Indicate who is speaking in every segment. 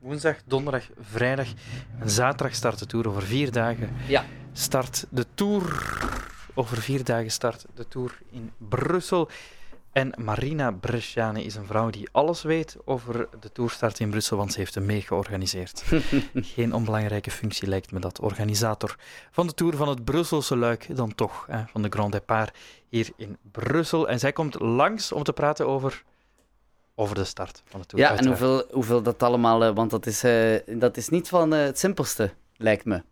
Speaker 1: woensdag, donderdag, vrijdag en zaterdag start de Tour. Over vier dagen
Speaker 2: Ja.
Speaker 1: start de Tour. Over vier dagen start de Tour in Brussel. En Marina Bresciani is een vrouw die alles weet over de Tourstart in Brussel, want ze heeft hem mee georganiseerd. Geen onbelangrijke functie lijkt me dat. Organisator van de Tour van het Brusselse luik dan toch, hè, van de Grand Départ hier in Brussel. En zij komt langs om te praten over, over de start van de Tour.
Speaker 2: Ja, en hoeveel, hoeveel dat allemaal... eh, want dat is, eh, dat is niet van eh, het simpelste, lijkt me.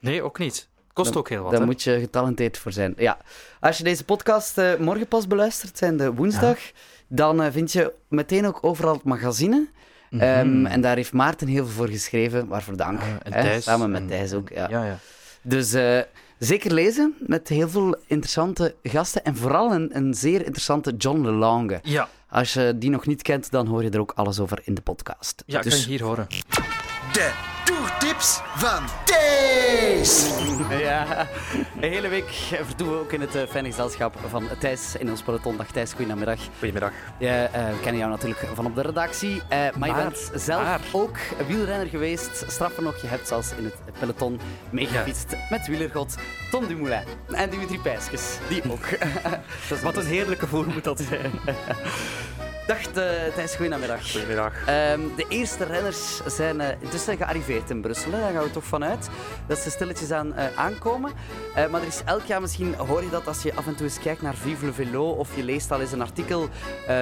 Speaker 1: Nee, ook niet. Kost ook heel wat.
Speaker 2: Daar moet je getalenteerd voor zijn. Ja. Als je deze podcast eh, morgen pas beluistert, zijn de woensdag, dan vind je meteen ook overal het magazine.
Speaker 1: Mhm.
Speaker 2: Ehm, en daar heeft Maarten heel veel voor geschreven, waarvoor dank.
Speaker 1: Ah, en
Speaker 2: hè,
Speaker 1: Thijs.
Speaker 2: Samen met
Speaker 1: en-
Speaker 2: Thijs ook, ja.
Speaker 1: ja, ja.
Speaker 2: Dus eh, zeker lezen, met heel veel interessante gasten. En vooral een, een zeer interessante John LeLange.
Speaker 1: Ja,
Speaker 2: Als je die nog niet kent, dan hoor je er ook alles over in de podcast.
Speaker 1: ja
Speaker 2: dus,
Speaker 1: kan je hier horen.
Speaker 3: De toertips van Thijs.
Speaker 2: Ja, een hele week vertoeven we ook in het eh, fijne gezelschap van Thijs in ons peloton. Dag Thijs, goedemiddag.
Speaker 1: Goedemiddag.
Speaker 2: Ja, eh, we kennen jou natuurlijk van op de redactie, eh, maar, je bent zelf
Speaker 1: maar-
Speaker 2: ook wielrenner geweest. Straffer nog, je hebt zelfs in het peloton meegefietst met wielergod Tom Dumoulin en Dimitri Pijskes, die ook.
Speaker 1: Wat een heerlijke voer moet dat zijn.
Speaker 2: Dag eh, Thijs, goedemiddag.
Speaker 1: Goedemiddag.
Speaker 2: Ehm, de eerste renners zijn eh, intussen gearriveerd in Brussel. Hè. Daar gaan we toch vanuit dat ze stilletjes aan eh, aankomen. Maar er is elk jaar, misschien hoor je dat als je af en toe eens kijkt naar Vive le Velo of je leest al eens een artikel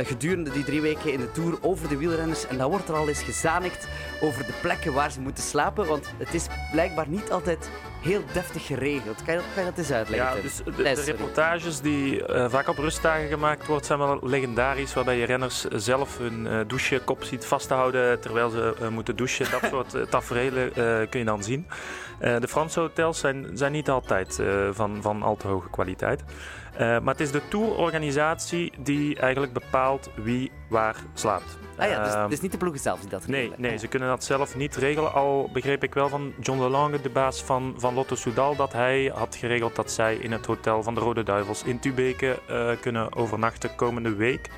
Speaker 2: gedurende die drie weken in de Tour over de wielrenners. En dan wordt er al eens gezanigd over de plekken waar ze moeten slapen. Want het is blijkbaar niet altijd heel deftig geregeld. Kan je dat, kan je dat eens uitleggen?
Speaker 4: Ja, dus de, reportages die eh, vaak op rustdagen gemaakt worden, zijn wel legendarisch. Waarbij je renners zelf hun eh douchekop ziet vasthouden terwijl ze eh, moeten douchen. Dat soort uh, tafereelen eh, kun je dan zien. Eh, de Franse hotels zijn, zijn niet altijd eh, van, van al te hoge kwaliteit. Eh, maar het is de tourorganisatie die eigenlijk bepaalt wie waar slaapt.
Speaker 2: Ah ja, dus
Speaker 4: Ehm,
Speaker 2: het is niet de ploegen zelf die dat
Speaker 4: Nee,
Speaker 2: regelen.
Speaker 4: nee, ze kunnen dat zelf niet regelen. Al begreep ik wel van John Lelange, de baas van, van Lotto Soudal, dat hij had geregeld dat zij in het hotel van de Rode Duivels in Tubeke kunnen overnachten komende week.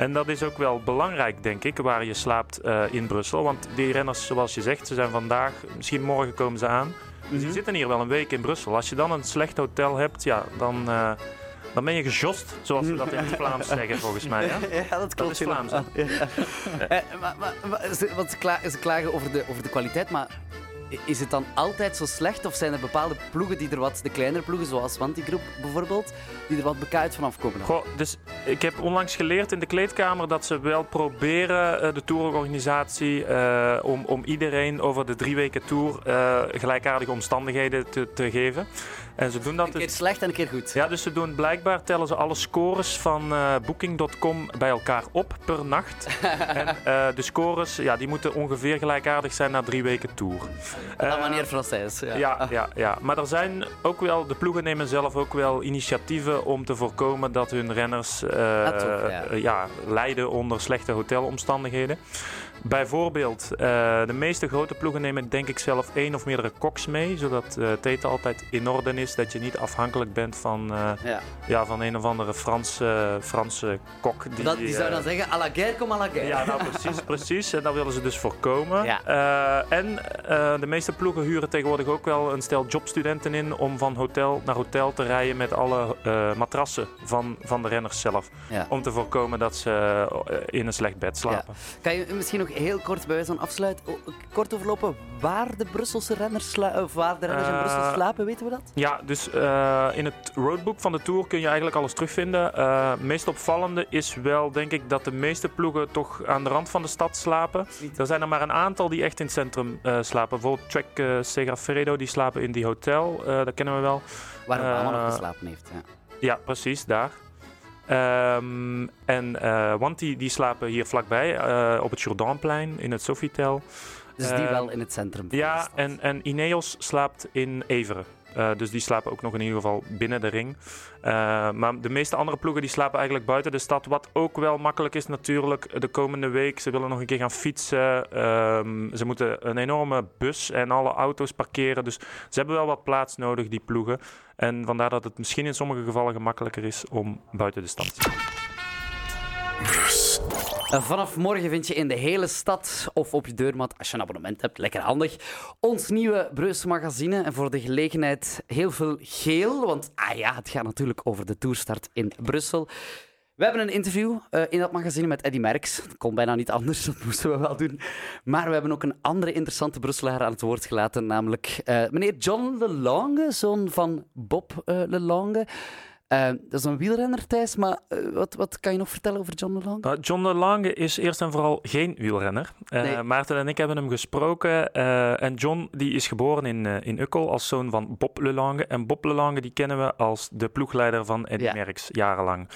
Speaker 4: En dat is ook wel belangrijk, denk ik, waar je slaapt eh, in Brussel. Want die renners, zoals je zegt, ze zijn vandaag, misschien morgen komen ze aan. Dus die
Speaker 2: Mhm.
Speaker 4: zitten hier wel een week in Brussel. Als je dan een slecht hotel hebt, ja, dan, eh, dan ben je gejost, zoals we dat in het Vlaams zeggen, volgens mij. Hè?
Speaker 2: Ja, dat klopt.
Speaker 4: is Vlaams?
Speaker 2: Ja. Eh, maar, maar, maar ze, want ze, kla- ze klagen over de, over de kwaliteit, maar is het dan altijd zo slecht? Of zijn er bepaalde ploegen die er wat, de kleinere ploegen, zoals Wantigroep bijvoorbeeld, die er wat bekaaid van afkomen? dan?
Speaker 4: Goh, dus ik heb onlangs geleerd in de kleedkamer dat ze wel proberen, eh, de tourorganisatie, eh, om, om iedereen over de drie weken tour eh, gelijkaardige omstandigheden te, te geven. En ze doen dat
Speaker 2: Een keer
Speaker 4: dus.
Speaker 2: slecht en een keer goed.
Speaker 4: Ja, dus ze doen blijkbaar tellen ze alle scores van eh, Booking.com bij elkaar op per nacht. en eh, de scores, ja, die moeten ongeveer gelijkaardig zijn na drie weken tour.
Speaker 2: La
Speaker 4: Eh,
Speaker 2: manier Française. Ja.
Speaker 4: ja, ja, ja, maar er zijn ook wel, de ploegen nemen zelf ook wel initiatieven om te voorkomen dat hun renners
Speaker 2: ja,
Speaker 4: lijden onder slechte hotelomstandigheden. Bijvoorbeeld, eh, de meeste grote ploegen nemen denk ik zelf één of meerdere koks mee, zodat eh, het eten altijd in orde is, dat je niet afhankelijk bent van, eh,
Speaker 2: Ja.
Speaker 4: ja, van een of andere Franse, Franse kok. Die,
Speaker 2: Dat, die zou dan zeggen, à la guerre comme à la guerre.
Speaker 4: ja, nou precies, precies. En dat willen ze dus voorkomen.
Speaker 2: Ja.
Speaker 4: En de meeste ploegen huren tegenwoordig ook wel een stel jobstudenten in om van hotel naar hotel te rijden met alle matrassen van, van de renners zelf.
Speaker 2: Ja.
Speaker 4: Om te voorkomen dat ze in een slecht bed slapen.
Speaker 2: Kan je misschien nog heel kort bij wijze van afsluit o- kort overlopen waar de Brusselse renners, of waar de renners in
Speaker 4: Eh,
Speaker 2: Brussel slapen, weten we dat?
Speaker 4: Ja, dus eh, in het roadbook van de Tour kun je eigenlijk alles terugvinden. Eh, Het meest opvallende is wel, denk ik, dat de meeste ploegen toch aan de rand van de stad slapen. Er zijn er maar een aantal die echt in het centrum eh, slapen. Bijvoorbeeld Trek Segafredo, die slapen in die hotel. Eh, dat kennen we wel.
Speaker 2: Waar Obama
Speaker 4: eh,
Speaker 2: nog geslapen heeft. Ja.
Speaker 4: Ja, precies, daar. Ehm, en eh Wanti, die slapen hier vlakbij, eh, op het Jourdainplein, in het Sofitel.
Speaker 2: Dus die
Speaker 4: Eh,
Speaker 2: wel in het centrum. van de
Speaker 4: Ja,
Speaker 2: stad.
Speaker 4: en, en Ineos slaapt in Everen. Eh, dus die slapen ook nog in ieder geval binnen de ring. Eh, maar de meeste andere ploegen die slapen eigenlijk buiten de stad. Wat ook wel makkelijk is natuurlijk de komende week. Ze willen nog een keer gaan fietsen. Ehm, ze moeten een enorme bus en alle auto's parkeren. Dus ze hebben wel wat plaats nodig, die ploegen. En vandaar dat het misschien in sommige gevallen gemakkelijker is om buiten de stad te zijn.
Speaker 2: Uh, vanaf morgen vind je in de hele stad of op je deurmat, als je een abonnement hebt, lekker handig, ons nieuwe Brusselse magazine. En voor de gelegenheid heel veel geel, want ah ja, het gaat natuurlijk over de toerstart in Brussel. We hebben een interview uh, in dat magazine met Eddy Merckx. Dat kon bijna niet anders, dat moesten we wel doen. Maar we hebben ook een andere interessante Brusselaar aan het woord gelaten, namelijk uh, meneer John Lelange, zoon van Bob uh, Lelange. Uh, dat is een wielrenner, Thijs, maar uh, wat, wat kan je nog vertellen over John Lelange?
Speaker 4: Uh, John Lelange is eerst en vooral geen wielrenner. Nee. Maarten en ik hebben hem gesproken. en John die is geboren in, in Ukkel als zoon van Bob Lelange. En Bob Lelange die kennen we als de ploegleider van Eddy ja. Merckx, jarenlang.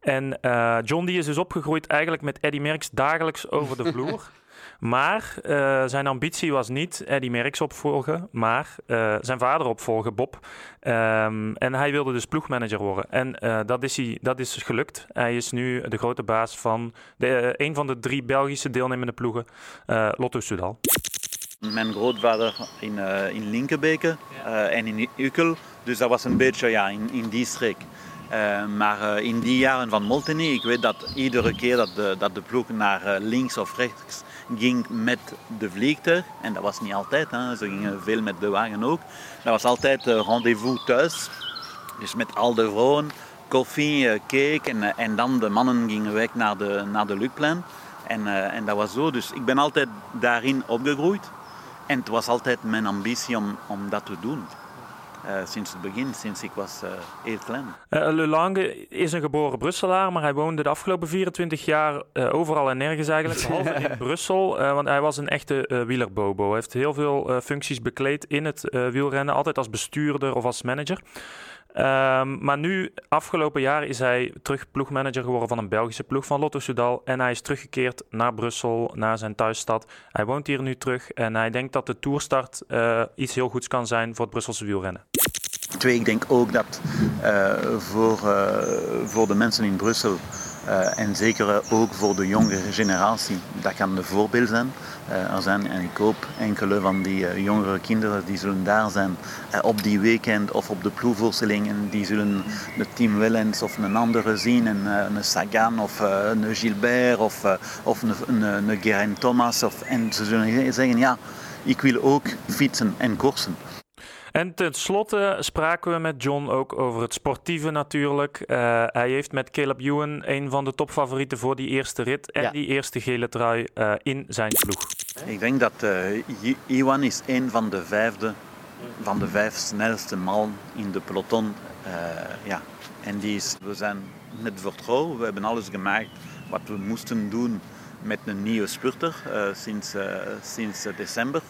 Speaker 4: En John die is dus opgegroeid eigenlijk met Eddy Merckx dagelijks over de vloer. Maar uh, zijn ambitie was niet Eddie Merckx opvolgen, maar uh, zijn vader opvolgen, Bob. Um, en hij wilde dus ploegmanager worden. En uh, dat, is hij, dat is gelukt. Hij is nu de grote baas van de, een van de drie Belgische deelnemende ploegen, Lotto Soudal.
Speaker 5: Mijn grootvader in, in Linkenbeke en in Ukkel. Dus dat was een beetje ja, in, in die streek. Uh, maar in die jaren van Molteni, ik weet dat iedere keer dat de, dat de ploeg naar links of rechts ging met de vliegtuig. En dat was niet altijd, hè. ze gingen veel met de wagen ook. Dat was altijd uh, rendezvous thuis. Dus met al de vrouwen, koffie, uh, cake. En, uh, en dan de mannen gingen weg naar de, naar de. En, en dat was zo. Dus ik ben altijd daarin opgegroeid. En het was altijd mijn ambitie om, om dat te doen. Uh, sinds het begin, sinds ik was uh, heel klein.
Speaker 4: Uh, Le Lange is een geboren Brusselaar, maar hij woonde de afgelopen 24 jaar overal en nergens eigenlijk, behalve in Brussel, want hij was een echte wielerbobo. Hij heeft heel veel functies bekleed in het wielrennen, altijd als bestuurder of als manager. Um, maar nu, afgelopen jaar, is hij terug ploegmanager geworden van een Belgische ploeg van Lotto Soudal. En hij is teruggekeerd naar Brussel, naar zijn thuisstad. Hij woont hier nu terug en hij denkt dat de toerstart uh, iets heel goeds kan zijn voor het Brusselse wielrennen.
Speaker 5: Twee, ik denk ook dat uh, voor, uh, voor de mensen in Brussel uh, en zeker ook voor de jongere generatie, dat kan een voorbeeld zijn. Er zijn en ik hoop enkele van die jongere kinderen die zullen daar zijn op die weekend of op de ploegvoorstelling en die zullen de Team Wellens of een andere zien, en, een Sagan of een Gilbert of, of een, een, een Geraint Thomas. Of, en ze zullen zeggen, ja, ik wil ook fietsen en koersen.
Speaker 4: En tenslotte spraken we met John ook over het sportieve natuurlijk. Uh, hij heeft met Caleb Ewan een van de topfavorieten voor die eerste rit en ja. die eerste gele trui uh, in zijn ploeg.
Speaker 5: Ik denk dat uh, Ewan is een van de vijfde, van de vijf snelste man in de peloton. ja. En die is, we zijn net vertrouwen, we hebben alles gemaakt wat we moesten doen met een nieuwe spurter sinds, sinds december.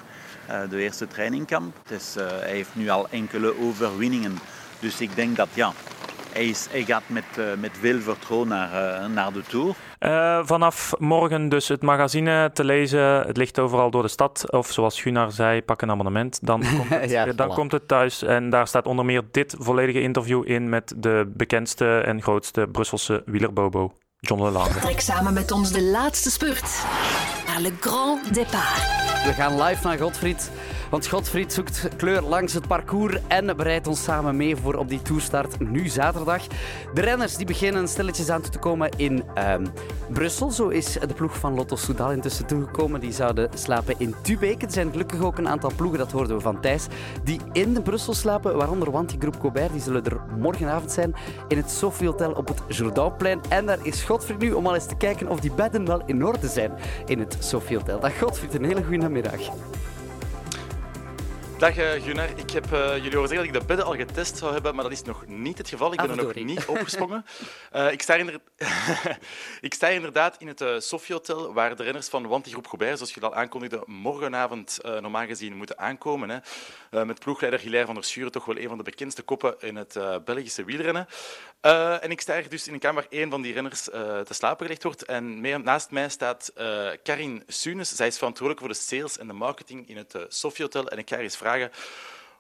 Speaker 5: Uh, de eerste trainingkamp. Dus, uh, hij heeft nu al enkele overwinningen. Dus ik denk dat ja, hij, is, hij gaat met, uh, met veel vertrouwen naar, naar de Tour.
Speaker 4: vanaf morgen dus het magazine te lezen. Het ligt overal door de stad. Of zoals Gunnar zei, pak een abonnement. Dan komt het, ja, dan voilà. komt het thuis. En daar staat onder meer dit volledige interview in met de bekendste en grootste Brusselse wielerbobo. John Lelange.
Speaker 6: Trek samen met ons de laatste spurt Le Grand Départ.
Speaker 2: We gaan live naar Godfried. Want Godfried zoekt kleur langs het parcours en bereidt ons samen mee voor op die toerstart nu zaterdag. De renners die beginnen stilletjes aan te komen in um, Brussel. Zo is de ploeg van Lotto Soudal intussen toegekomen. Die zouden slapen in Tubeke. Er zijn gelukkig ook een aantal ploegen, dat hoorden we van Thijs, die in Brussel slapen. Waaronder Wanty Groep Colbert. Die zullen er morgenavond zijn in het Sophie Hotel op het Jourdainplein. En daar is Godfried nu om al eens te kijken of die bedden wel in orde zijn in het Sophie Hotel. Dag Godfried, een hele goede namiddag.
Speaker 7: Dag uh, Gunnar, ik heb uh, jullie horen zeggen dat ik de bedden al getest zou hebben, maar dat is nog niet het geval. Ik ben er nog niet opgesprongen. Uh, ik, sta inder... ik sta inderdaad in het uh, Sofie Hotel, waar de renners van Wanty Groep Gobert, zoals je al aankondigde, morgenavond normaal gezien moeten aankomen. Hè. met ploegleider Hilaire van der Schuren, toch wel een van de bekendste koppen in het Belgische wielrennen. en ik sta hier dus in een kamer waar één van die renners te slapen gelegd wordt. En mee, naast mij staat Karin Sunes. Zij is verantwoordelijk voor de sales en de marketing in het Sofie Hotel. En ik ga eens vragen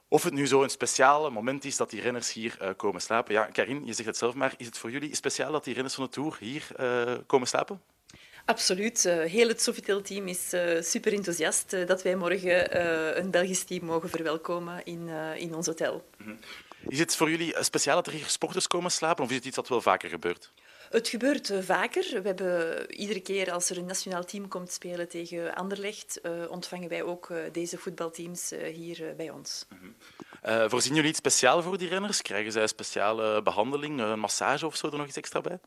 Speaker 7: of het nu zo een speciaal moment is dat die renners hier uh, komen slapen. Ja, Karin, je zegt het zelf maar. Is het voor jullie speciaal dat die renners van de Tour hier uh, komen slapen?
Speaker 8: Absoluut. Uh, heel het Sofitel-team is super enthousiast dat wij morgen een Belgisch team mogen verwelkomen in, in ons hotel.
Speaker 7: -hmm. Is het voor jullie speciaal dat er hier sporters komen slapen of is het iets dat wel vaker gebeurt?
Speaker 8: Het gebeurt uh, vaker. We hebben iedere keer als er een nationaal team komt spelen tegen Anderlecht, uh, ontvangen wij ook uh, deze voetbalteams hier bij ons.
Speaker 7: Mm -hmm. voorzien jullie iets speciaal voor die renners? Krijgen zij een speciale behandeling, een massage of zo er nog iets extra bij?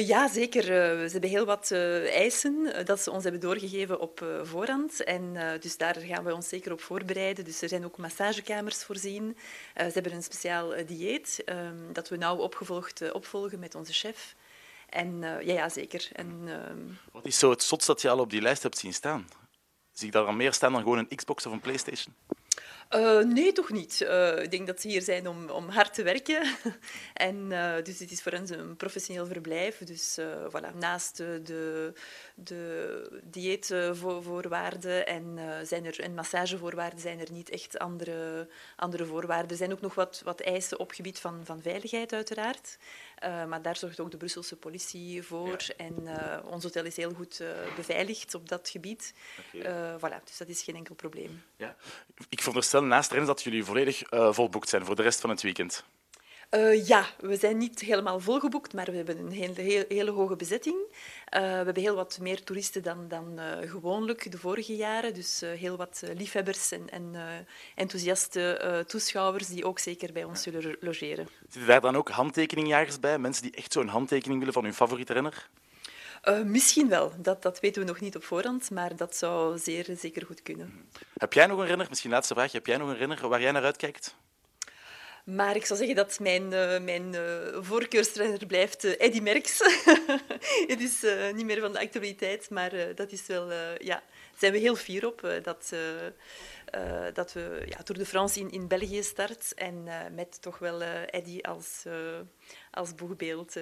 Speaker 8: ja, zeker. ze hebben heel wat eisen dat ze ons hebben doorgegeven op voorhand. En dus daar gaan we ons zeker op voorbereiden. Dus er zijn ook massagekamers voorzien. ze hebben een speciaal dieet um, dat we nauw opgevolgd opvolgen met onze chef. En uh, ja, ja, zeker. En, uh...
Speaker 7: Wat is zo het zotst dat je al op die lijst hebt zien staan? Zie ik daar dan meer staan dan gewoon een Xbox of een PlayStation?
Speaker 8: Uh, nee, toch niet. Uh, ik denk dat ze hier zijn om, om hard te werken. en, uh, dus het is voor hen een professioneel verblijf. Dus voilà, naast de, de dieetvoorwaarden en, zijn er, en massagevoorwaarden zijn er niet echt andere, andere voorwaarden. Er zijn ook nog wat, wat eisen op gebied van, van veiligheid, uiteraard. Maar daar zorgt ook de Brusselse politie voor. Ja. En ons hotel is heel goed beveiligd op dat gebied. Okay. voilà, dus dat is geen enkel probleem.
Speaker 7: Ja. Ik veronderstel naast dat jullie volledig volboekt zijn voor de rest van het weekend.
Speaker 8: Uh, ja, we zijn niet helemaal volgeboekt, maar we hebben een hele, hoge bezetting. Uh, we hebben heel wat meer toeristen dan, dan uh, gewoonlijk de vorige jaren. Dus heel wat liefhebbers en, en enthousiaste toeschouwers die ook zeker bij ons zullen logeren.
Speaker 7: Zitten daar dan ook handtekeningjagers bij? Mensen die echt zo'n handtekening willen van hun favoriete renner?
Speaker 8: Misschien wel. Dat, dat weten we nog niet op voorhand, maar dat zou zeer zeker goed kunnen.
Speaker 7: Heb jij nog een renner, misschien laatste vraag, heb jij nog een renner waar jij naar uitkijkt?
Speaker 8: Maar ik zou zeggen dat mijn, uh, mijn uh, voorkeurstrainer blijft uh, Eddy Merckx. Het is niet meer van de actualiteit, maar dat is wel... ja, zijn we heel fier op dat, dat we ja, Tour de France in, in België start. En met toch wel Eddy als, als boegbeeld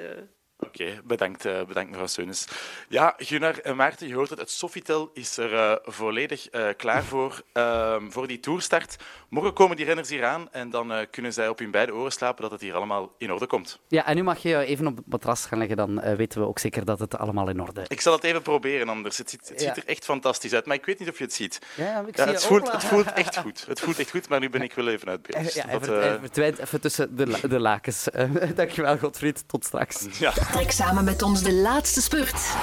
Speaker 7: Oké, okay, bedankt, uh, bedankt mevrouw Seunis. Ja, Gunnar en Maarten, je hoort het, het Sofitel is er uh, volledig uh, klaar voor, ehm, voor die toerstart. Morgen komen die renners hier aan en dan kunnen zij op hun beide oren slapen dat het hier allemaal in orde komt.
Speaker 2: Ja, en nu mag je even op het matras gaan leggen, dan weten we ook zeker dat het allemaal in orde is.
Speaker 7: Ik zal het even proberen anders. Het ziet, het ziet er echt fantastisch uit, maar ik weet niet of je het ziet.
Speaker 2: Ja, ik ja, zie
Speaker 7: het, voelt, het voelt echt goed. Het voelt echt goed, maar nu ben ik wel even uit beeld.
Speaker 2: Ja, dat, verdwijnt even tussen de, de lakens. dankjewel, Godfried. Tot straks.
Speaker 7: Ja.
Speaker 6: Trek samen met ons de laatste spurt.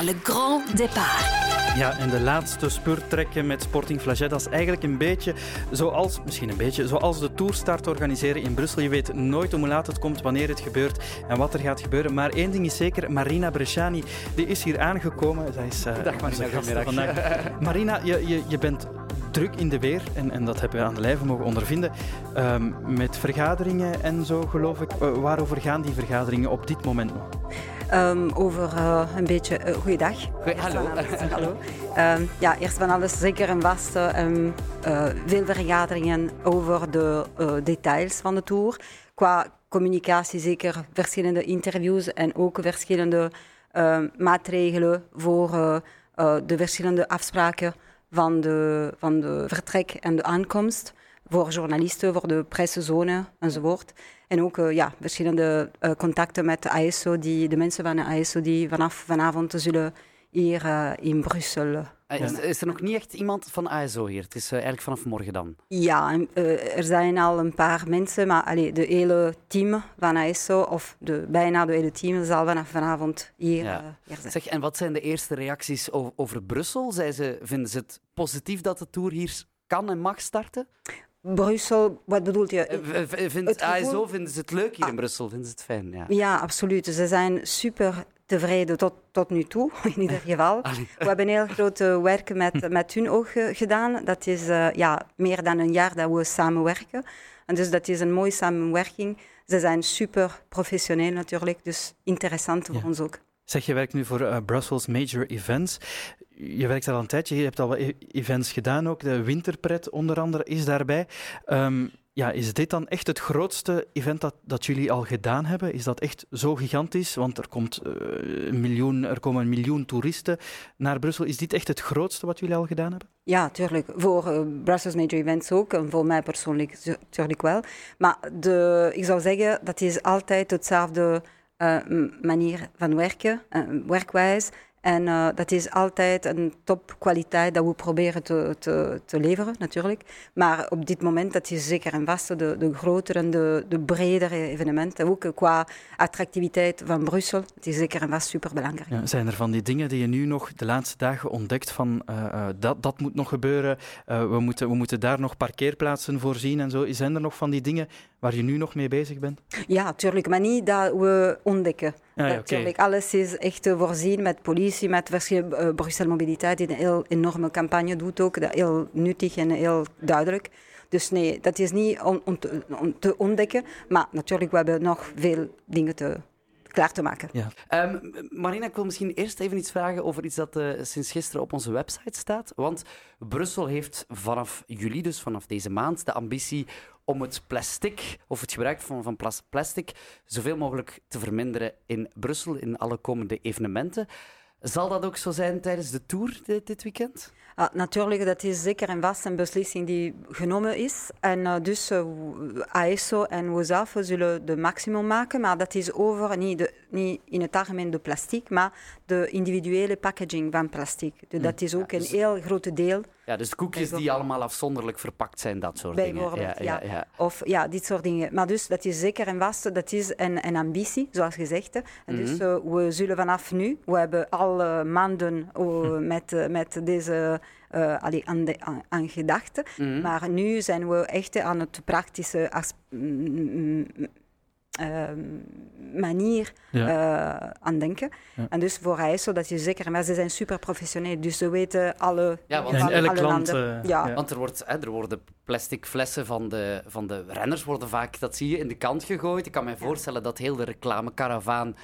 Speaker 6: Naar Le Grand Départ.
Speaker 1: Ja, en de laatste spurt trekken met Sporting Flagey, dat is eigenlijk een beetje zoals, misschien een beetje, zoals de toerstart organiseren in Brussel. Je weet nooit hoe laat het komt, wanneer het gebeurt en wat er gaat gebeuren. Maar één ding is zeker, Marina Bresciani, die is hier aangekomen. Zij is uh,
Speaker 2: Dag Marina,
Speaker 1: vandaag. Marina, je, je, je bent druk in de weer en, en dat hebben we aan de lijve mogen ondervinden. Um, met vergaderingen en zo, geloof ik. Uh, waarover gaan die vergaderingen op dit moment nog?
Speaker 9: Um, over uh, een beetje. Uh, goeiedag.
Speaker 2: Goeie, hallo.
Speaker 9: hallo. Um, ja, eerst van alles zeker een vaste. Um, veel vergaderingen over de details van de tour. Qua communicatie zeker verschillende interviews en ook verschillende maatregelen voor de verschillende afspraken van de, van de vertrek en de aankomst voor journalisten, voor de pressezone enzovoort. En ook uh, ja, verschillende uh, contacten met ASO, die, de mensen van de ASO die vanaf vanavond zullen hier uh, in Brussel
Speaker 2: is, is, er nog niet echt iemand van ASO hier? Het is uh, eigenlijk vanaf morgen dan.
Speaker 9: Ja, uh, er zijn al een paar mensen, maar allee, de hele team van ASO, of de, bijna de hele team, zal vanaf vanavond hier, ja. uh, hier zijn.
Speaker 2: Zeg, en wat zijn de eerste reacties over, over Brussel? Zij ze, vinden ze het positief dat de Tour hier kan en mag starten?
Speaker 9: Brussel, wat bedoelt je?
Speaker 2: Vindt ASO, vinden ze het leuk hier ah. in Brussel? Vinden ze het fijn? Ja,
Speaker 9: ja absoluut. Ze zijn super tevreden tot, tot nu toe, in ieder geval. We hebben heel groot werk met, met hun ook gedaan. Dat is uh, ja, meer dan een jaar dat we samenwerken. En dus dat is een mooie samenwerking. Ze zijn super professioneel natuurlijk, dus interessant voor ja. ons ook.
Speaker 1: Zeg, je werkt nu voor uh, Brussels Major Events. Je werkt al een tijdje, je hebt al wat e-, events gedaan ook. De Winterpret onder andere is daarbij. Um, ja, is dit dan echt het grootste event dat, dat jullie al gedaan hebben? Is dat echt zo gigantisch? Want er, komt, uh, een miljoen, er komen een miljoen toeristen naar Brussel. Is dit echt het grootste wat jullie al gedaan hebben?
Speaker 9: Ja, tuurlijk. Voor uh, Brussels Major Events ook. En voor mij persoonlijk natuurlijk wel. Maar de, ik zou zeggen, dat is altijd hetzelfde manier van werken, werkwijs. En uh, dat is altijd een topkwaliteit dat we proberen te, te, te, leveren, natuurlijk. Maar op dit moment dat is zeker en vast de, de grotere en de, de bredere evenementen. Ook qua attractiviteit van Brussel. Het is zeker en vast superbelangrijk.
Speaker 1: Ja, zijn er van die dingen die je nu nog de laatste dagen ontdekt van dat, dat moet nog gebeuren, we, moeten, we moeten daar nog parkeerplaatsen voorzien en zo. Zijn er nog van die dingen waar je nu nog mee bezig bent?
Speaker 9: Ja, natuurlijk. Maar niet dat we ontdekken. Ja, natuurlijk. Alles is echt voorzien met politie, met verschillende uh, Brussel Mobiliteit, die een heel enorme campagne doet ook. Dat heel nuttig en heel duidelijk. Dus nee, dat is niet om, om, te, om te ontdekken. Maar natuurlijk, we hebben nog veel dingen te, klaar te maken.
Speaker 2: Ja. Um, Marina, ik wil misschien eerst even iets vragen over iets dat uh, sinds gisteren op onze website staat. Want Brussel heeft vanaf juli, dus vanaf deze maand, de ambitie om het plastic, of het gebruik van, van plastic, zoveel mogelijk te verminderen in Brussel, in alle komende evenementen. Zal dat ook zo zijn tijdens de Tour dit, dit weekend?
Speaker 9: Ah, natuurlijk, dat is zeker en vast een beslissing die genomen is. En uh, dus uh, AESO en we zelf zullen de maximum maken, maar dat is over niet, de, niet in het algemeen de plastic, maar de individuele packaging van plastic. Dus dat is ook een dus- heel groot deel.
Speaker 2: Ja, dus koekjes die allemaal afzonderlijk verpakt zijn, dat soort dingen.
Speaker 9: Ja, ja, ja, Of ja, dit soort dingen. Maar dus dat is zeker en vast, dat is een, een ambitie, zoals gezegd. En dus uh, we zullen vanaf nu, we hebben al maanden met, met deze uh, allee, aan, de, aan, gedacht. Mm Maar nu zijn we echt aan het praktische manier ja. uh, aan denken. Ja. En dus voor IJssel, dat je zeker... Maar ze zijn super professioneel, dus ze weten alle,
Speaker 2: ja,
Speaker 9: want,
Speaker 2: alle,
Speaker 1: alle landen.
Speaker 2: ja. Want er, wordt, hè, er worden plastic flessen van de, van de renners worden vaak, dat zie je, in de kant gegooid. Ik kan me voorstellen dat heel de reclamekaravaan...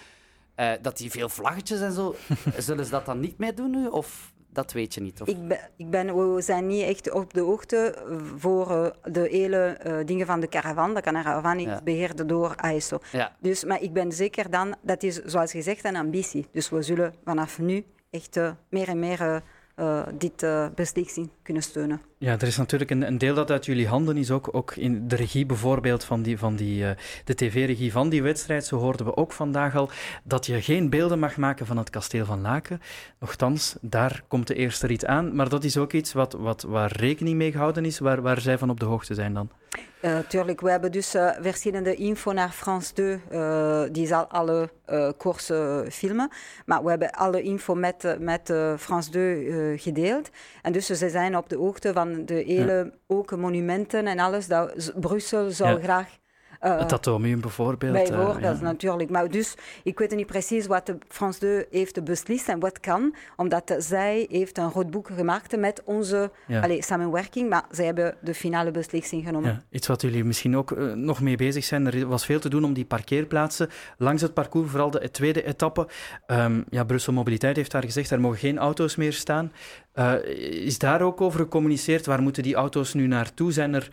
Speaker 2: Uh, dat die veel vlaggetjes en zo... zullen ze dat dan niet meer doen nu? Of dat weet je niet. Of?
Speaker 9: Ik ben, ik ben, we zijn niet echt op de hoogte voor uh, de hele uh, dingen van de caravan. De caravan is ja. beheerd door ASO.
Speaker 2: Ja.
Speaker 9: Dus, maar ik ben zeker dan, dat is zoals gezegd een ambitie. Dus we zullen vanaf nu echt uh, meer en meer dit beslissing kunnen steunen.
Speaker 1: Ja, er is natuurlijk een, een, deel dat uit jullie handen is, ook, ook in de regie bijvoorbeeld van, die, van die, uh, de tv-regie van die wedstrijd. Zo hoorden we ook vandaag al dat je geen beelden mag maken van het kasteel van Laken. Nochtans, daar komt de eerste rit aan. Maar dat is ook iets wat, wat, waar rekening mee gehouden is, waar, waar zij van op de hoogte zijn dan.
Speaker 9: Uh, tuurlijk, we hebben dus uh, verschillende info naar France 2. Uh, die zal alle koersen filmen. Maar we hebben alle info met, met France 2 gedeeld. En dus ze zijn op de hoogte van de hele, ook monumenten en alles. Dat Brussel zou graag
Speaker 1: het atomium bijvoorbeeld.
Speaker 9: Bijvoorbeeld, uh, ja. natuurlijk. Maar dus, ik weet niet precies wat de France 2 heeft beslist en wat kan, omdat zij heeft een rood boek gemaakt met onze ja. allez, samenwerking, maar zij hebben de finale beslissing genomen.
Speaker 1: Ja. Iets wat jullie misschien ook uh, nog mee bezig zijn, er was veel te doen om die parkeerplaatsen langs het parcours, vooral de tweede etappe. Um, ja, Brussel Mobiliteit heeft daar gezegd, er mogen geen auto's meer staan. Uh, is daar ook over gecommuniceerd? Waar moeten die auto's nu naartoe? Zijn er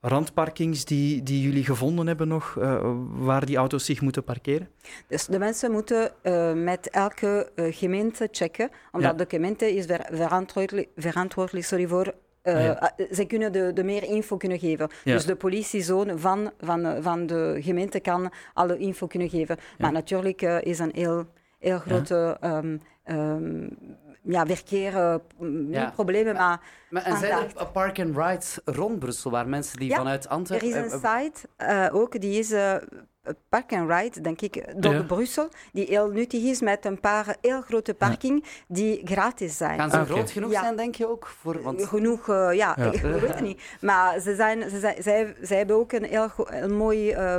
Speaker 1: randparkings die, die jullie gevonden hebben nog, uh, waar die auto's zich moeten parkeren?
Speaker 9: Dus de mensen moeten uh, met elke uh, gemeente checken, omdat ja. de gemeente is ver verantwoordelijk, verantwoordelijk sorry, voor uh, ja. Zij kunnen de, de, meer info kunnen geven. Ja. Dus de politiezone van, van, van de gemeente kan alle info kunnen geven. Ja. Maar natuurlijk uh, is een heel, heel grote um, um, ja, verkeer, uh, ja. problemen, maar...
Speaker 2: maar en zijn er park and rides rond Brussel, waar mensen die
Speaker 9: ja,
Speaker 2: vanuit Antwerpen...
Speaker 9: er is een site uh, ook, die is... Uh, Park and Ride, denk ik, door ja. Brussel, die heel nuttig is met een paar heel grote parking ja. die gratis zijn.
Speaker 2: Gaan ze okay. groot genoeg ja. zijn, denk je ook? Voor,
Speaker 9: want... Genoeg, uh, ja, ik weet het niet. Maar ze zijn, ze zijn, zij, zij hebben ook een heel, een mooi uh,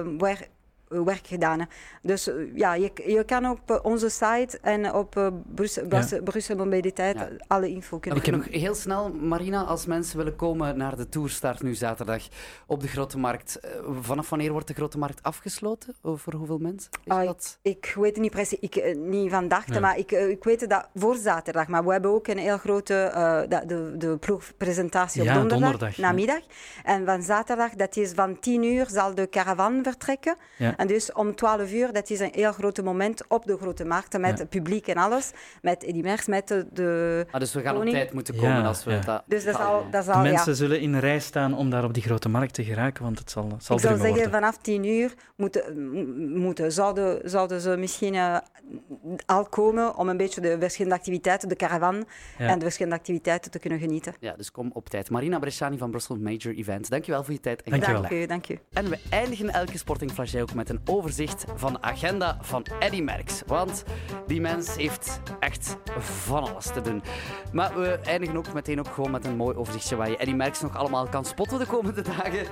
Speaker 9: werk gedaan. Dus ja, je, je kan op onze site en op Brussel, ja. Brussel Mobiliteit ja. alle info kunnen
Speaker 2: Ik heb nog heel snel, Marina, als mensen willen komen naar de tourstart nu zaterdag op de Grote Markt. Vanaf wanneer wordt de Grote Markt afgesloten? Voor hoeveel mensen? Is
Speaker 9: uh,
Speaker 2: dat...
Speaker 9: ik, ik weet het niet precies, ik, niet vandaag, ja. maar ik, ik weet dat voor zaterdag. Maar we hebben ook een heel grote uh, de, de, de ploegpresentatie op donderdag, donderdag namiddag. En van zaterdag, dat is van 10 uur, zal de caravan vertrekken. En dus om 12 uur, dat is een heel groot moment op de grote markten met het publiek en alles. Met Eddy Merckx, met de.
Speaker 2: Ah, dus we gaan op tijd moeten komen als we dat.
Speaker 9: Dus dat zal, dat
Speaker 1: zal, de mensen zullen in rij staan om daar op die grote markt te geraken, want het zal, zal
Speaker 9: Ik zou zeggen, vanaf 10 uur moeten, moeten, zouden, zouden ze misschien uh, al komen om een beetje de verschillende activiteiten, de caravan en de verschillende activiteiten te kunnen genieten.
Speaker 2: Ja, dus kom op tijd. Marina Bresciani van Brussels Major Events, dankjewel voor je tijd.
Speaker 9: En dank u, dank u.
Speaker 2: En we eindigen elke Sporting Flagey ook met een overzicht van de agenda van Eddy Merckx. Want die mens heeft echt van alles te doen. Maar we eindigen ook meteen ook gewoon met een mooi overzichtje waar je Eddy Merckx nog allemaal kan spotten de komende dagen.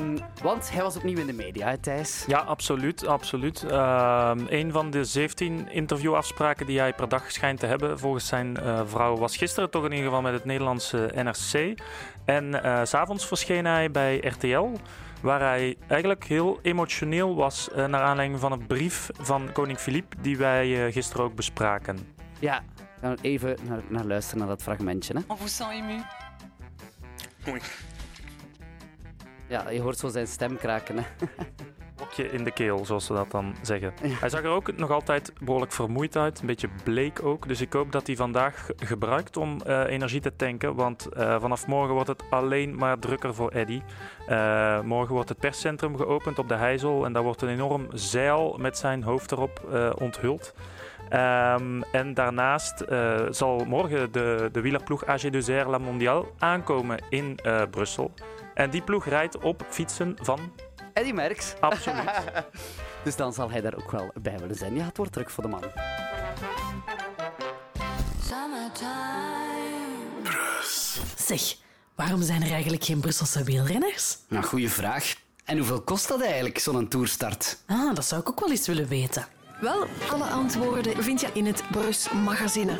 Speaker 2: Um, want hij was opnieuw in de media, Thijs?
Speaker 4: Ja, absoluut. absoluut. Uh, een van de 17 interviewafspraken die hij per dag schijnt te hebben, volgens zijn uh, vrouw, was gisteren toch in ieder geval met het Nederlandse NRC. En uh, s'avonds verscheen hij bij RTL waar hij eigenlijk heel emotioneel was uh, naar aanleiding van een brief van koning Filip die wij uh, gisteren ook bespraken.
Speaker 2: Ja, gaan we even naar, naar, luisteren naar dat fragmentje. Hè?
Speaker 10: On vous sent ému?
Speaker 2: Oui. Ja, je hoort zo zijn stem kraken. Hè?
Speaker 4: In de keel, zoals ze dat dan zeggen. Hij zag er ook nog altijd behoorlijk vermoeid uit, een beetje bleek ook. Dus ik hoop dat hij vandaag gebruikt om uh, energie te tanken. Want uh, vanaf morgen wordt het alleen maar drukker voor Eddy. Uh, morgen wordt het perscentrum geopend op de Heizel. En daar wordt een enorm zeil met zijn hoofd erop onthuld. Um, en daarnaast uh, zal morgen de, de wielerploeg AG2R La Mondiale aankomen in uh, Brussel. En die ploeg rijdt op fietsen van...
Speaker 2: Eddy Merckx.
Speaker 4: Absoluut.
Speaker 2: dus dan zal hij daar ook wel bij willen zijn. Ja, het wordt druk voor de man.
Speaker 6: Zeg, waarom zijn er eigenlijk geen Brusselse wielrenners?
Speaker 2: Nou, goede vraag. En hoeveel kost dat eigenlijk, zo'n toerstart?
Speaker 6: Ah, dat zou ik ook wel eens willen weten. Wel, alle antwoorden vind je in het Brus Magazine.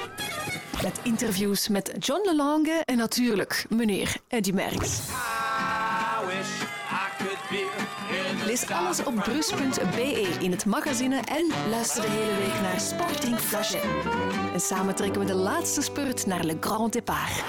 Speaker 6: Met interviews met John Lelange en natuurlijk meneer Eddy Merckx. Lees alles op brus.be in het magazine en luister de hele week naar Sporting Flagey. En samen trekken we de laatste spurt naar Le Grand Départ.